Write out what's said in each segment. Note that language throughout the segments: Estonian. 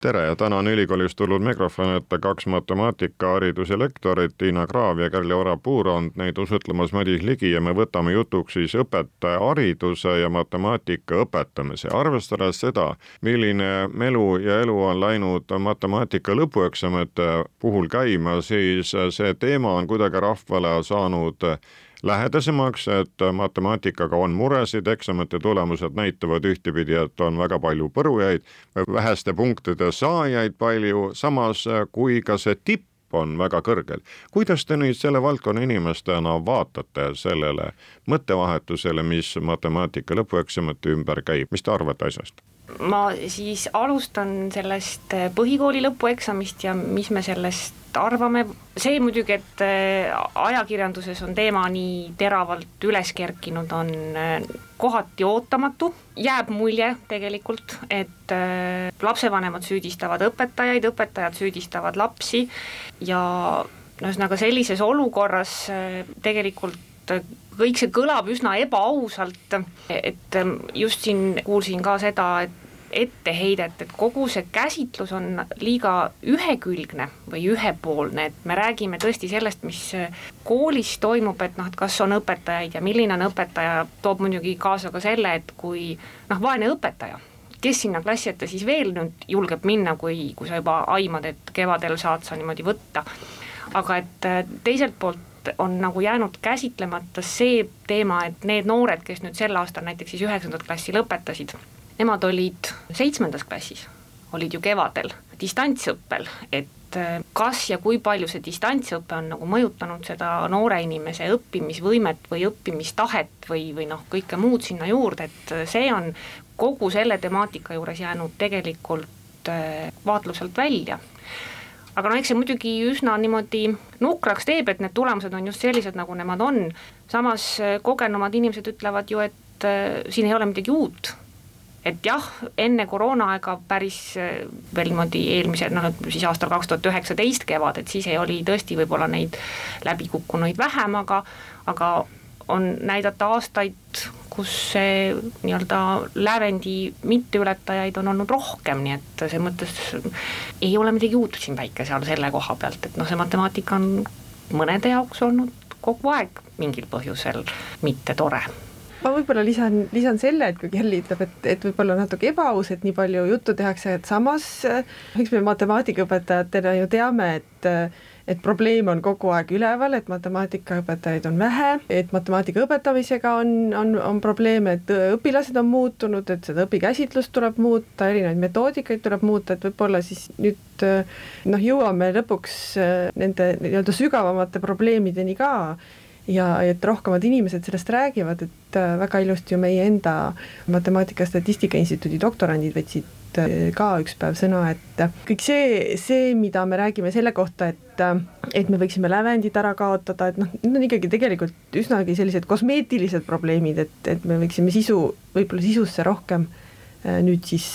tere täna on ülikoolist tulnud mikrofoni ette kaks matemaatikahariduse lektorit, Tiina Kraav ja Kerli Orapuur on neid usutlemas Madis Ligi ja me võtame jutuks siis õpetaja hariduse ja matemaatika õpetamise. arvestades seda, milline melu ja elu on läinud matemaatika lõpueksamite puhul käima, siis see teema on kuidagi rahvale saanud lähedasemaks, et matemaatikaga on muresid, eksamite tulemused näitavad ühtepidi, et on väga palju põrujaid, väheste punktide saajaid palju, samas kui ka see tipp on väga kõrgel. kuidas te nüüd selle valdkonna inimestena vaatate sellele mõttevahetusele, mis matemaatika lõpueksamite ümber käib, mis te arvate asjast? ma siis alustan sellest põhikooli lõpueksamist ja mis me sellest arvame, see muidugi, et äh, ajakirjanduses on teema nii teravalt üles kerkinud, on äh, kohati ootamatu, jääb mulje tegelikult, et äh, lapsevanemad süüdistavad õpetajaid, õpetajad süüdistavad lapsi ja ühesõnaga sellises olukorras tegelikult kõik see kõlab üsna ebaausalt, et just siin kuulsin ka seda, et etteheidet, et kogu see käsitlus on liiga ühekülgne või ühepoolne, et me räägime tõesti sellest, mis koolis toimub, et noh, et kas on õpetajaid ja milline on õpetaja, toob muidugi kaasa ka selle, et kui noh, vaene õpetaja, kes sinna klassi ette siis veel nüüd julgeb minna, kui, kui sa juba aimad, et kevadel saad sa niimoodi võtta. aga et äh, teiselt poolt on nagu jäänud käsitlemata see teema, et need noored, kes nüüd sel aastal näiteks siis üheksandat klassi lõpetasid nemad olid seitsmendas klassis, olid ju kevadel distantsõppel, et äh, kas ja kui palju see distantsõpe on nagu mõjutanud seda noore inimese õppimisvõimet või õppimistahet või, või noh, kõike muud sinna juurde, et see on kogu selle temaatika juures jäänud tegelikult äh, vaatluselt välja. Aga no eks see muidugi üsna niimoodi nukraks teeb, et need tulemused on just sellised, nagu nemad on, samas äh, kogenumad inimesed ütlevad ju, et siin ei ole midagi uut et jah, enne koroonaaega päris eh, veel niimoodi eelmise, noh siis aastal kaks tuhat üheksateist kevad, et siis ei oli tõesti võib-olla neid läbikukkunuid vähem, aga, aga on näidata aastaid, kus see nii-öelda lävendi mitteületajaid on olnud rohkem, nii et selles mõttes ei ole midagi uut siin väike seal selle koha pealt, et noh, see matemaatika on mõnede jaoks olnud kogu aeg mingil põhjusel mitte tore ma võib-olla lisan, lisan selle, et kui Kelly ütleb, et, et võib-olla natuke ebaaus, et nii palju juttu tehakse, et samas eks me matemaatikaõpetajatena ju teame, et et probleem on kogu aeg üleval, et matemaatikaõpetajaid on vähe, et matemaatika õpetamisega on, on, on probleeme, et õpilased on muutunud, et seda õpikäsitlust tuleb muuta, erinevaid metoodikaid tuleb muuta, et võib-olla siis nüüd noh, jõuame lõpuks nende nii-öelda sügavamate probleemideni ka ja et rohkemad inimesed sellest räägivad, et äh, väga ilusti ju meie enda Matemaatika Statistika Instituudi doktorandid võtsid äh, ka üks päev sõna, et äh, kõik see, see, mida me räägime selle kohta, et et me võiksime lävendid ära kaotada, et noh, need on ikkagi tegelikult üsnagi sellised kosmeetilised probleemid, et, et me võiksime sisu, võib-olla sisusse rohkem nüüd siis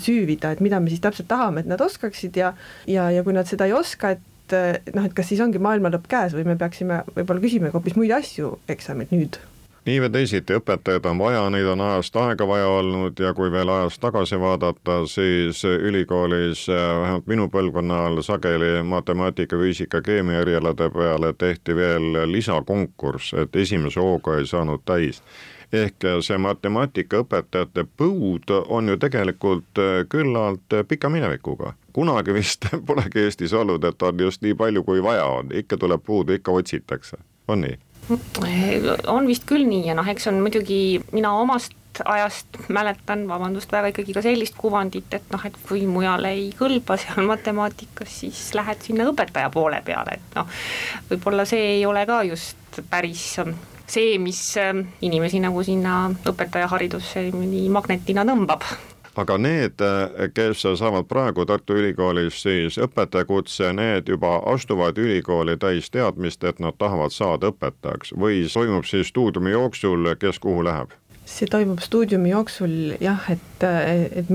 süüvida, et mida me siis täpselt tahame, et nad oskaksid ja ja, ja kui nad seda ei oska, et et noh, et kas siis ongi maailma lõpp käes või me peaksime võib-olla küsima hoopis muid asju eksamit nüüd? Nii või teisiti, õpetajaid on vaja, neid on ajast aega vaja olnud ja kui veel ajas tagasi vaadata, siis ülikoolis vähemalt minu põlvkonna ajal sageli matemaatika, füüsika, keemia erialade peale tehti veel lisakonkurss, et esimese hooga ei saanud täis ehk see matemaatikaõpetajate põud on ju tegelikult küllalt pika minevikuga. Kunagi vist polegi Eestis olnud, et on just nii palju, kui vaja on, ikka tuleb puudu, ikka otsitakse, on nii? on vist küll nii ja noh, eks on muidugi, mina omast ajast mäletan, vabandust väga, ikkagi ka sellist kuvandit, et noh, et kui mujal ei kõlba seal matemaatikas, siis lähed sinna õpetaja poole peale, et noh, võib-olla see ei ole ka just päris see, mis inimesi nagu sinna õpetajaharidusse nii magnetina tõmbab aga need, kes saavad praegu Tartu Ülikoolis siis õpetajakutse, need juba astuvad ülikooli täis teadmist, et nad tahavad saada õpetajaks või toimub siis stuudiumi jooksul, kes kuhu läheb? see toimub stuudiumi jooksul jah, et, et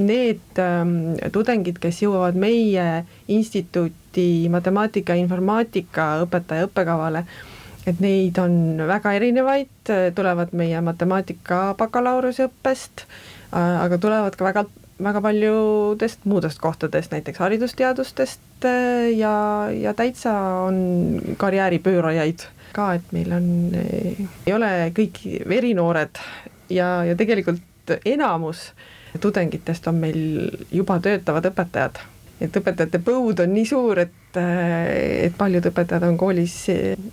need ähm, tudengid, kes jõuavad meie instituuti matemaatika informaatika õpetaja õppekavale, et neid on väga erinevaid, tulevad meie matemaatika bakalaureuseõppest, äh, aga tulevad ka väga, väga paljudest muudest kohtadest, näiteks haridusteadustest äh, ja, ja täitsa on karjääripöörajaid ka, et meil on, ei ole kõik verinoored ja, ja tegelikult enamus tudengitest on meil juba töötavad õpetajad. et õpetajate põud on nii suur, et, et paljud õpetajad on koolis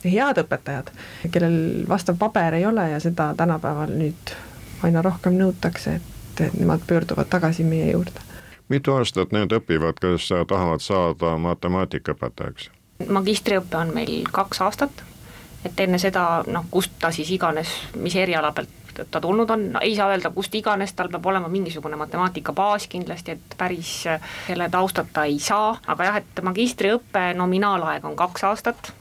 head õpetajad, kellel vastav paber ei ole ja seda tänapäeval nüüd aina rohkem nõutakse, et, et nemad pöörduvad tagasi meie juurde. mitu aastat need õpivad, kes tahavad saada matemaatikaõpetajaks? magistriõpe on meil kaks aastat et enne seda noh, kust ta siis iganes, mis eriala pealt ta tulnud on, no ei saa öelda kust iganes, tal peab olema mingisugune matemaatika baas kindlasti, et päris selle taustata ei saa, aga jah, et magistriõppe nominaalaeg on kaks aastat,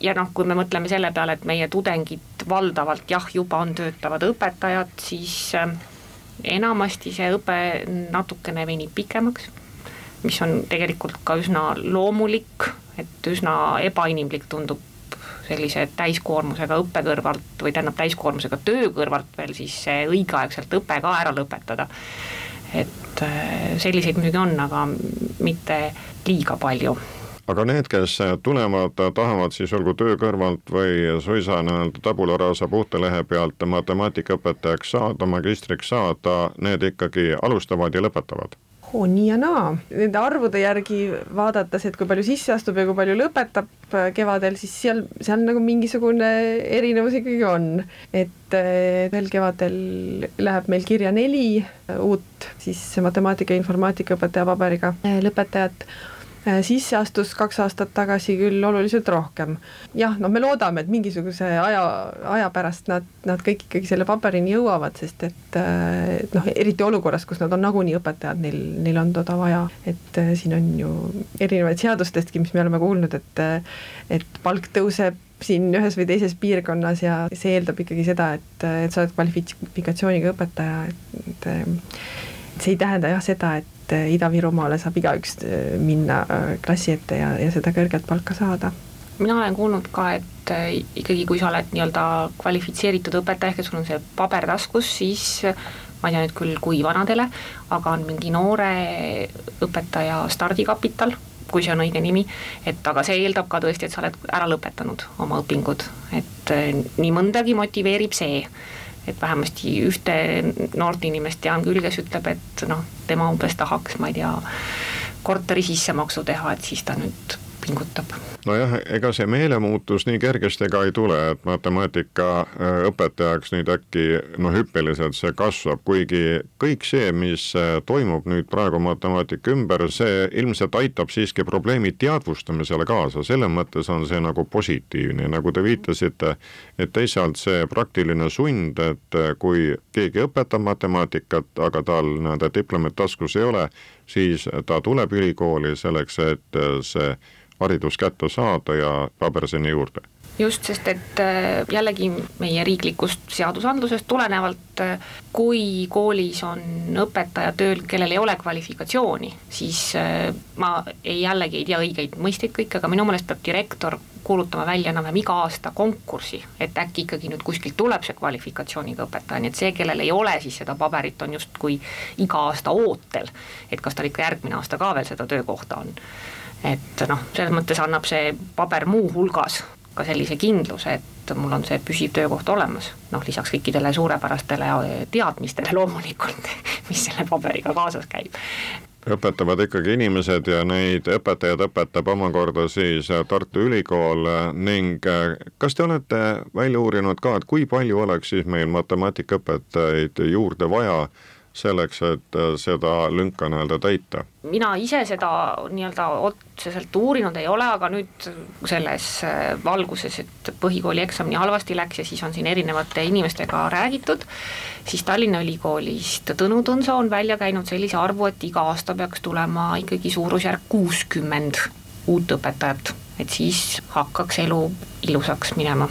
ja noh, kui me mõtleme selle peale, et meie tudengid valdavalt jah, juba on töötavad õpetajad, siis äh, enamasti see õpe natukene venib pikemaks, mis on tegelikult ka üsna loomulik, et üsna ebainimlik tundub sellise täiskoormusega õppe kõrvalt või tähendab, täiskoormusega töö kõrvalt veel siis õigeaegselt õpe ka ära lõpetada. et äh, selliseid muidugi on, aga mitte liiga palju aga need, kes tulevad, tahavad siis olgu töö kõrvalt või suisa nii-öelda tabula rasa puhta lehe pealt matemaatikaõpetajaks saada, magistriks saada, need ikkagi alustavad ja lõpetavad oo nii ja naa, nende arvude järgi vaadates, et kui palju sisse astub ja kui palju lõpetab äh, kevadel, siis seal, seal nagu mingisugune erinevus ikkagi on. et äh, veel kevadel läheb meil kirja neli uut siis matemaatika ja informaatika õpetaja paberiga äh, lõpetajat Äh, sisse astus kaks aastat tagasi küll oluliselt rohkem. jah, noh, me loodame, et mingisuguse aja, aja pärast nad, nad kõik ikkagi selle paberini jõuavad, sest et, äh, et noh, eriti olukorras, kus nad on nagunii õpetajad, neil, neil on toda vaja, et äh, siin on ju erinevaid seadustestki, mis me oleme kuulnud, et et palk tõuseb siin ühes või teises piirkonnas ja see eeldab ikkagi seda, et, et sa oled kvalifikatsiooniga õpetaja, et, et see ei tähenda jah seda, et äh, Ida-Virumaale saab igaüks äh, minna äh, klassi ette ja, ja seda kõrget palka saada. mina olen kuulnud ka, et ikkagi, kui sa oled nii-öelda kvalifitseeritud õpetaja, ehk et sul on see paber taskus, siis ma ei tea nüüd küll, kui vanadele, aga on mingi noore õpetaja stardikapital, kui see on õige nimi, et aga see eeldab ka tõesti, et sa oled ära lõpetanud oma õpingud, et nii mõndagi motiveerib see et vähemasti ühte noort inimest tean küll, kes ütleb, et noh, tema umbes tahaks, ma ei tea, korteri sissemaksu teha, et siis ta nüüd pingutab. nojah, ega see meelemuutus nii kergesti ka ei tule, et matemaatika äh, õpetajaks nüüd äkki noh, hüppeliselt see kasvab, kuigi kõik see, mis äh, toimub nüüd praegu matemaatika ümber, see ilmselt aitab siiski probleemi teadvustamisele kaasa, selles mõttes on see nagu positiivne, nagu te viitasite, et teisalt see praktiline sund, et äh, kui keegi õpetab matemaatikat, aga tal nii-öelda diplomit taskus ei ole, siis ta tuleb ülikooli selleks, et see haridus kätte saada ja paber sinna juurde just, sest et äh, jällegi meie riiklikust seadusandlusest tulenevalt, äh, kui koolis on õpetaja tööl, kellel ei ole kvalifikatsiooni, siis äh, ma ei, jällegi ei tea õigeid mõisteid kõike, aga minu meelest peab direktor kuulutama välja enam-vähem iga aasta konkursi, et äkki ikkagi nüüd kuskilt tuleb see kvalifikatsiooniga õpetaja, nii et see, kellel ei ole siis seda paberit, on justkui iga aasta ootel, et kas tal ikka järgmine aasta ka veel seda töökohta on. Et noh, selles mõttes annab see paber muuhulgas ka sellise kindluse, et mul on see püsiv töökoht olemas, noh lisaks kõikidele suurepärastele teadmistele loomulikult, mis selle paberiga kaasas käib. Õpetavad ikkagi inimesed ja neid õpetajaid õpetab omakorda siis Tartu Ülikool ning kas te olete välja uurinud ka, et kui palju oleks siis meil matemaatikaõpetajaid juurde vaja selleks, et seda lünka nii-öelda täita? mina ise seda nii-öelda otseselt uurinud ei ole, aga nüüd selles valguses, et põhikooli eksam nii halvasti läks ja siis on siin erinevate inimestega räägitud, siis Tallinna Ülikoolist Tõnu Tõnso on välja käinud sellise arvu, et iga aasta peaks tulema ikkagi suurusjärk kuuskümmend uut õpetajat, et siis hakkaks elu ilusaks minema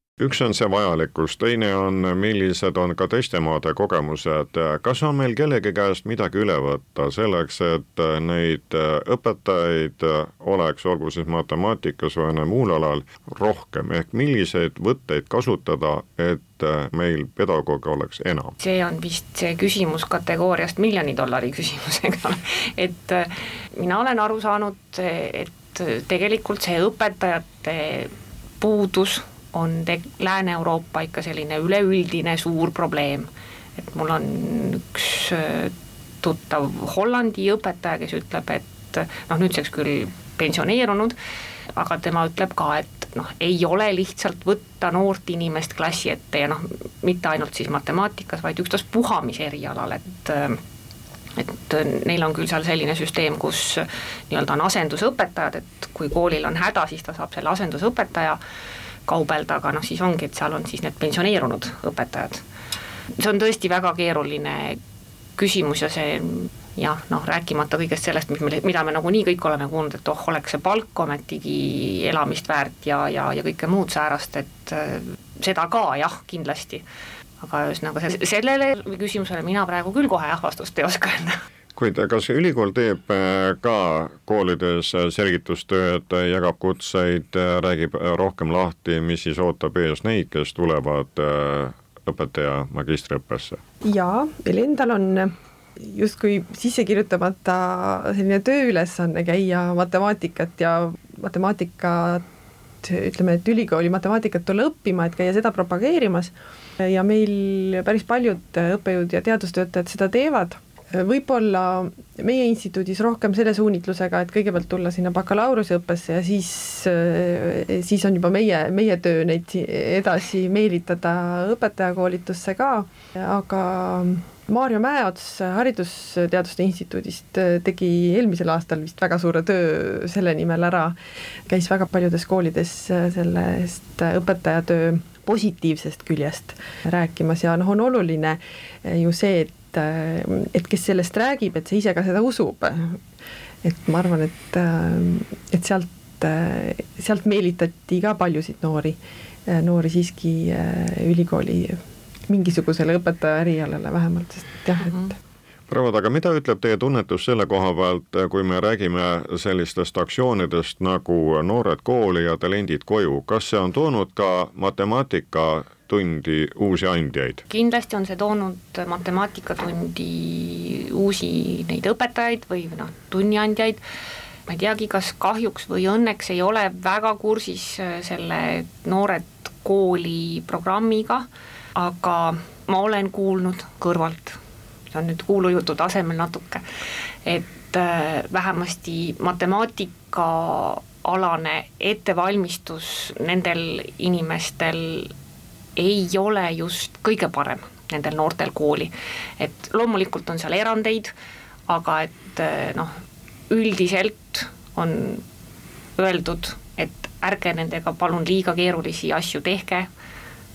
üks on see vajalikkus, teine on, millised on ka teiste maade kogemused, kas on meil kellegi käest midagi üle võtta selleks, et neid õpetajaid oleks, olgu siis matemaatikas või mõnel muul alal, rohkem, ehk milliseid võtteid kasutada, et meil pedagooge oleks enam? see on vist see küsimus kategooriast miljoni dollari küsimus, eks ole, et mina olen aru saanud, et tegelikult see õpetajate puudus on te-, Lääne-Euroopa ikka selline üleüldine suur probleem. et mul on üks äh, tuttav Hollandi õpetaja, kes ütleb, et noh, nüüdseks küll pensioneerunud, aga tema ütleb ka, et noh, ei ole lihtsalt võtta noort inimest klassi ette ja noh, mitte ainult siis matemaatikas, vaid ükstaspuha mis erialal, et äh, et neil on küll seal selline süsteem, kus nii-öelda on asendusõpetajad, et kui koolil on häda, siis ta saab selle asendusõpetaja kaubelda, aga noh, siis ongi, et seal on siis need pensioneerunud õpetajad. see on tõesti väga keeruline küsimus ja see jah, noh, rääkimata kõigest sellest, mis me, mida me nagunii kõik oleme kuulnud, et oh, oleks see palk ometigi elamist väärt ja, ja, ja kõike muud säärast, et äh, seda ka jah, kindlasti. aga ühesõnaga sellele küsimusele mina praegu küll kohe jah vastust ei oska anda kuid kas ülikool teeb äh, ka koolides äh, selgitustööd, jagab kutseid, äh, räägib rohkem lahti, mis siis ootab ees neid, kes tulevad õpetaja magistriõppesse? jaa, meil endal on justkui sisse kirjutamata selline tööülesanne käia matemaatikat ja matemaatikat, ütleme, et ülikooli matemaatikat tulla õppima, et käia seda propageerimas ja meil päris paljud õppejõud ja teadustöötajad seda teevad võib-olla meie instituudis rohkem selle suunitlusega, et kõigepealt tulla sinna bakalaureuseõppesse ja siis, siis on juba meie, meie töö neid edasi meelitada õpetajakoolitusse ka, aga Maarjo Mäeots Haridusteaduste Instituudist tegi eelmisel aastal vist väga suure töö selle nimel ära, käis väga paljudes koolides sellest õpetajatöö positiivsest küljest rääkimas ja noh, on oluline ju see, et et, et kes sellest räägib, et see ise ka seda usub. et ma arvan, et, et sealt, sealt meelitati ka paljusid noori, noori siiski ülikooli mingisugusele õpetaja erialale vähemalt, sest jah, et mhm prouad, aga mida ütleb teie tunnetus selle koha pealt, kui me räägime sellistest aktsioonidest nagu Noored kooli ja Talendid koju, kas see on toonud ka matemaatikatundi uusi andjaid? kindlasti on see toonud matemaatikatundi uusi neid õpetajaid või noh, tunniandjaid, ma ei teagi, kas kahjuks või õnneks ei ole väga kursis selle Noored kooli programmiga, aga ma olen kuulnud kõrvalt see on nüüd kuulujutu tasemel natuke, et äh, vähemasti matemaatikaalane ettevalmistus nendel inimestel ei ole just kõige parem, nendel noortel kooli. et loomulikult on seal erandeid, aga et äh, noh, üldiselt on öeldud, et ärge nendega palun liiga keerulisi asju tehke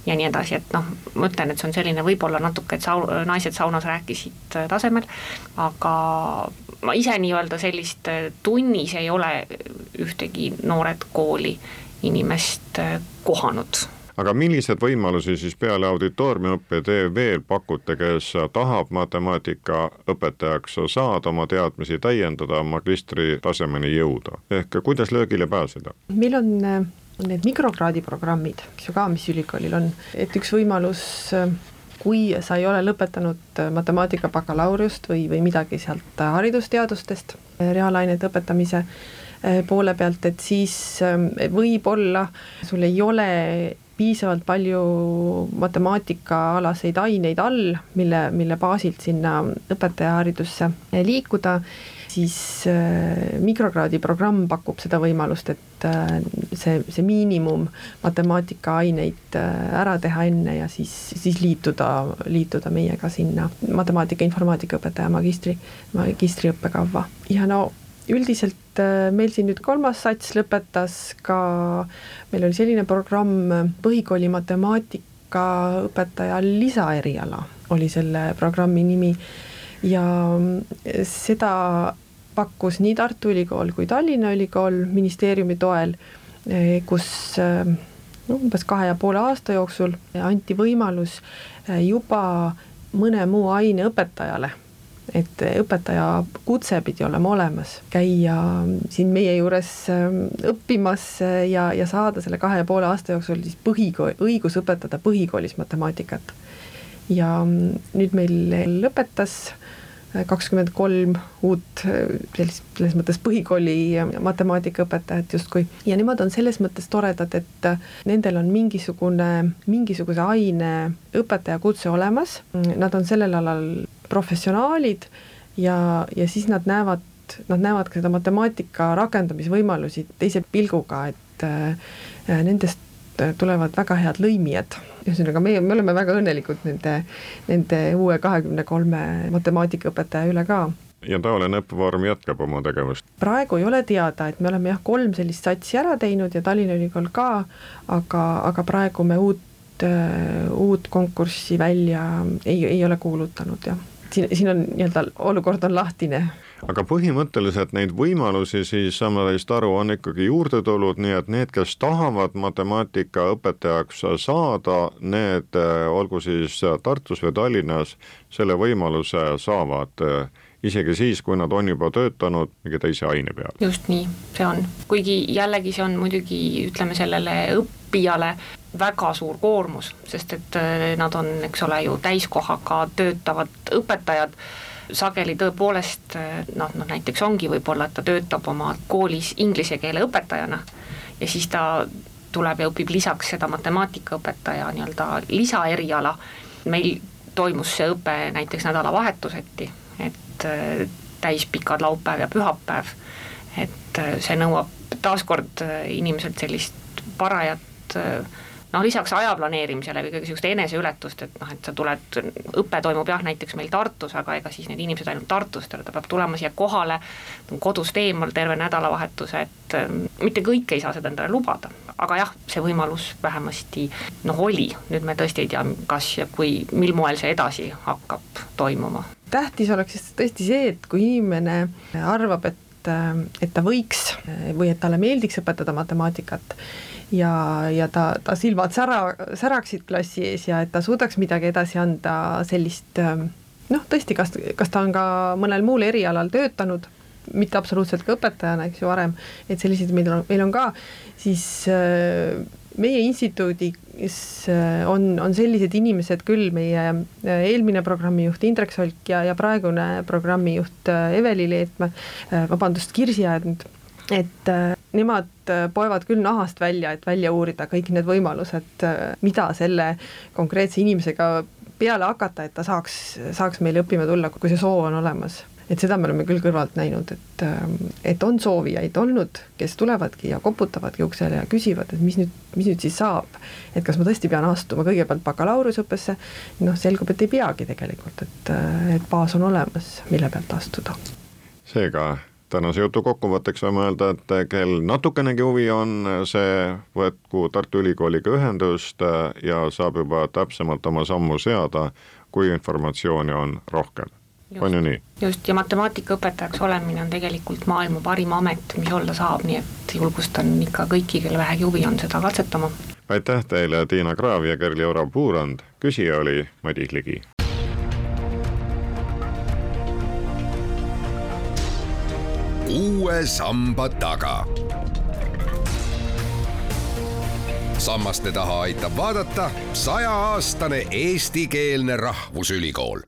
ja nii edasi, et noh, ma ütlen, et see on selline võib-olla natuke, et sau-, naised saunas rääkisid äh, tasemel, aga ma ise nii-öelda sellist äh, tunnis ei ole ühtegi noored kooli inimest kohanud aga milliseid võimalusi siis peale auditooriumiõppe te veel pakute, kes tahab matemaatikaõpetajaks saada, oma teadmisi täiendada, magistri tasemeni jõuda, ehk kuidas löögile pääseda? meil on on need mikrokraadi programmid, eks ju ka, mis ülikoolil on, et üks võimalus, kui sa ei ole lõpetanud matemaatika bakalaureust või, või midagi sealt haridusteadustest, reaalainete õpetamise poole pealt, et siis võib-olla sul ei ole piisavalt palju matemaatikaalaseid aineid all, mille, mille baasilt sinna õpetajaharidusse liikuda, siis äh, mikrokraadi programm pakub seda võimalust, et äh, see, see miinimum matemaatikaaineid ära teha enne ja siis, siis liituda, liituda meiega sinna matemaatika, informaatika õpetaja magistri, magistriõppekavva ja no üldiselt meil siin nüüd kolmas sats lõpetas ka, meil oli selline programm põhikooli matemaatikaõpetaja lisaeriala oli selle programmi nimi. Ja seda pakkus nii Tartu Ülikool kui Tallinna Ülikool ministeeriumi toel, kus no umbes kahe ja poole aasta jooksul anti võimalus juba mõne muu aine õpetajale et õpetaja kutse pidi olema olemas, käia siin meie juures ähm, õppimas ja, ja saada selle kahe ja poole aasta jooksul siis põhikool, õigus õpetada põhikoolis matemaatikat. ja mm, nüüd meil lõpetas kakskümmend kolm uut sellist, selles mõttes põhikooli matemaatikaõpetajat justkui. Ja nemad on selles mõttes toredad, et nendel on mingisugune, mingisuguse aine õpetajakutse olemas, nad on sellel alal professionaalid ja, ja siis nad näevad, nad näevad ka seda matemaatika rakendamisvõimalusi teise pilguga, et äh, nendest tulevad väga head lõimijad ühesõnaga meie, me oleme väga õnnelikud nende, nende uue kahekümne kolme matemaatikaõpetaja üle ka ja taoline õppevorm jätkab oma tegevust? praegu ei ole teada, et me oleme jah, kolm sellist satsi ära teinud ja Tallinna Ülikool ka, aga, aga praegu me uut, uut konkurssi välja ei, ei ole kuulutanud, jah. Siin, siin on nii-öelda, olukord on lahtine. Aga põhimõtteliselt neid võimalusi siis saame teist aru, on ikkagi juurde tulnud, nii et need, kes tahavad matemaatikaõpetajaks saada, need olgu siis Tartus või Tallinnas, selle võimaluse saavad isegi siis, kui nad on juba töötanud mingi teise aine peal. just nii, see on, kuigi jällegi see on muidugi ütleme sellele õppijale väga suur koormus, sest et nad on, eks ole ju, täiskohaga töötavad õpetajad. Sageli tõepoolest noh, noh näiteks ongi võib-olla, et ta töötab oma koolis inglise keele õpetajana ja siis ta tuleb ja õpib lisaks seda matemaatikaõpetaja nii-öelda lisaeriala, meil toimus see õpe näiteks nädalavahetuseti, et äh, täispikad laupäev ja pühapäev, et äh, see nõuab taaskord äh, inimeselt sellist parajat noh, lisaks aja planeerimisele või kõige niisugust eneseületust, et noh, et sa tuled, õpe toimub jah, näiteks meil Tartus, aga ega siis need inimesed ainult Tartust, ta peab tulema siia kohale, kodust eemal terve nädalavahetuse, et mitte kõik ei saa seda endale lubada. aga jah, see võimalus vähemasti noh, oli, nüüd me tõesti ei tea, kas ja kui, mil moel see edasi hakkab toimuma. Tähtis oleks siis tõesti see, et kui inimene arvab, et et ta võiks või et talle meeldiks õpetada matemaatikat, ja, ja ta, ta silmad sära, säraksid klassi ees ja et ta suudaks midagi edasi anda, sellist noh, tõesti, kas, kas ta on ka mõnel muul erialal töötanud, mitte absoluutselt ka õpetajana, eks ju, varem, et selliseid meil on, meil on ka, siis meie instituudis äh, on, on sellised inimesed küll, meie äh, eelmine programmijuht Indrek Solk ja, ja praegune programmijuht Eveli Leetmäe, vabandust, Kirsi Aednud et äh, nemad äh, poevad küll nahast välja, et välja uurida kõik need võimalused, äh, mida selle konkreetse inimesega peale hakata, et ta saaks, saaks meile õppima tulla, kui see soov on olemas. Et seda me oleme küll kõrvalt näinud, et, et on soovijaid olnud, kes tulevadki ja koputavadki uksele ja küsivad, et mis nüüd, mis nüüd siis saab. et kas ma tõesti pean astuma kõigepealt bakalaureuseõppesse, noh, selgub, et ei peagi tegelikult, et, et baas on olemas, mille pealt astuda. seega tänase jutu kokkuvõtteks võime öelda, et kel natukenegi huvi on, see võtku Tartu Ülikooliga ühendust ja saab juba täpsemalt oma sammu seada, kui informatsiooni on rohkem. On ju nii? just, ja matemaatikaõpetajaks olemine on tegelikult maailma parim amet, mis olla saab, nii et julgustan ikka kõiki, kel vähegi huvi on, seda katsetama. aitäh teile, Tiina Kraav ja Kerli Ora-Puurand, küsija oli Madis Ligi. uue samba taga. sammaste taha aitab vaadata sajaaastane eestikeelne rahvusülikool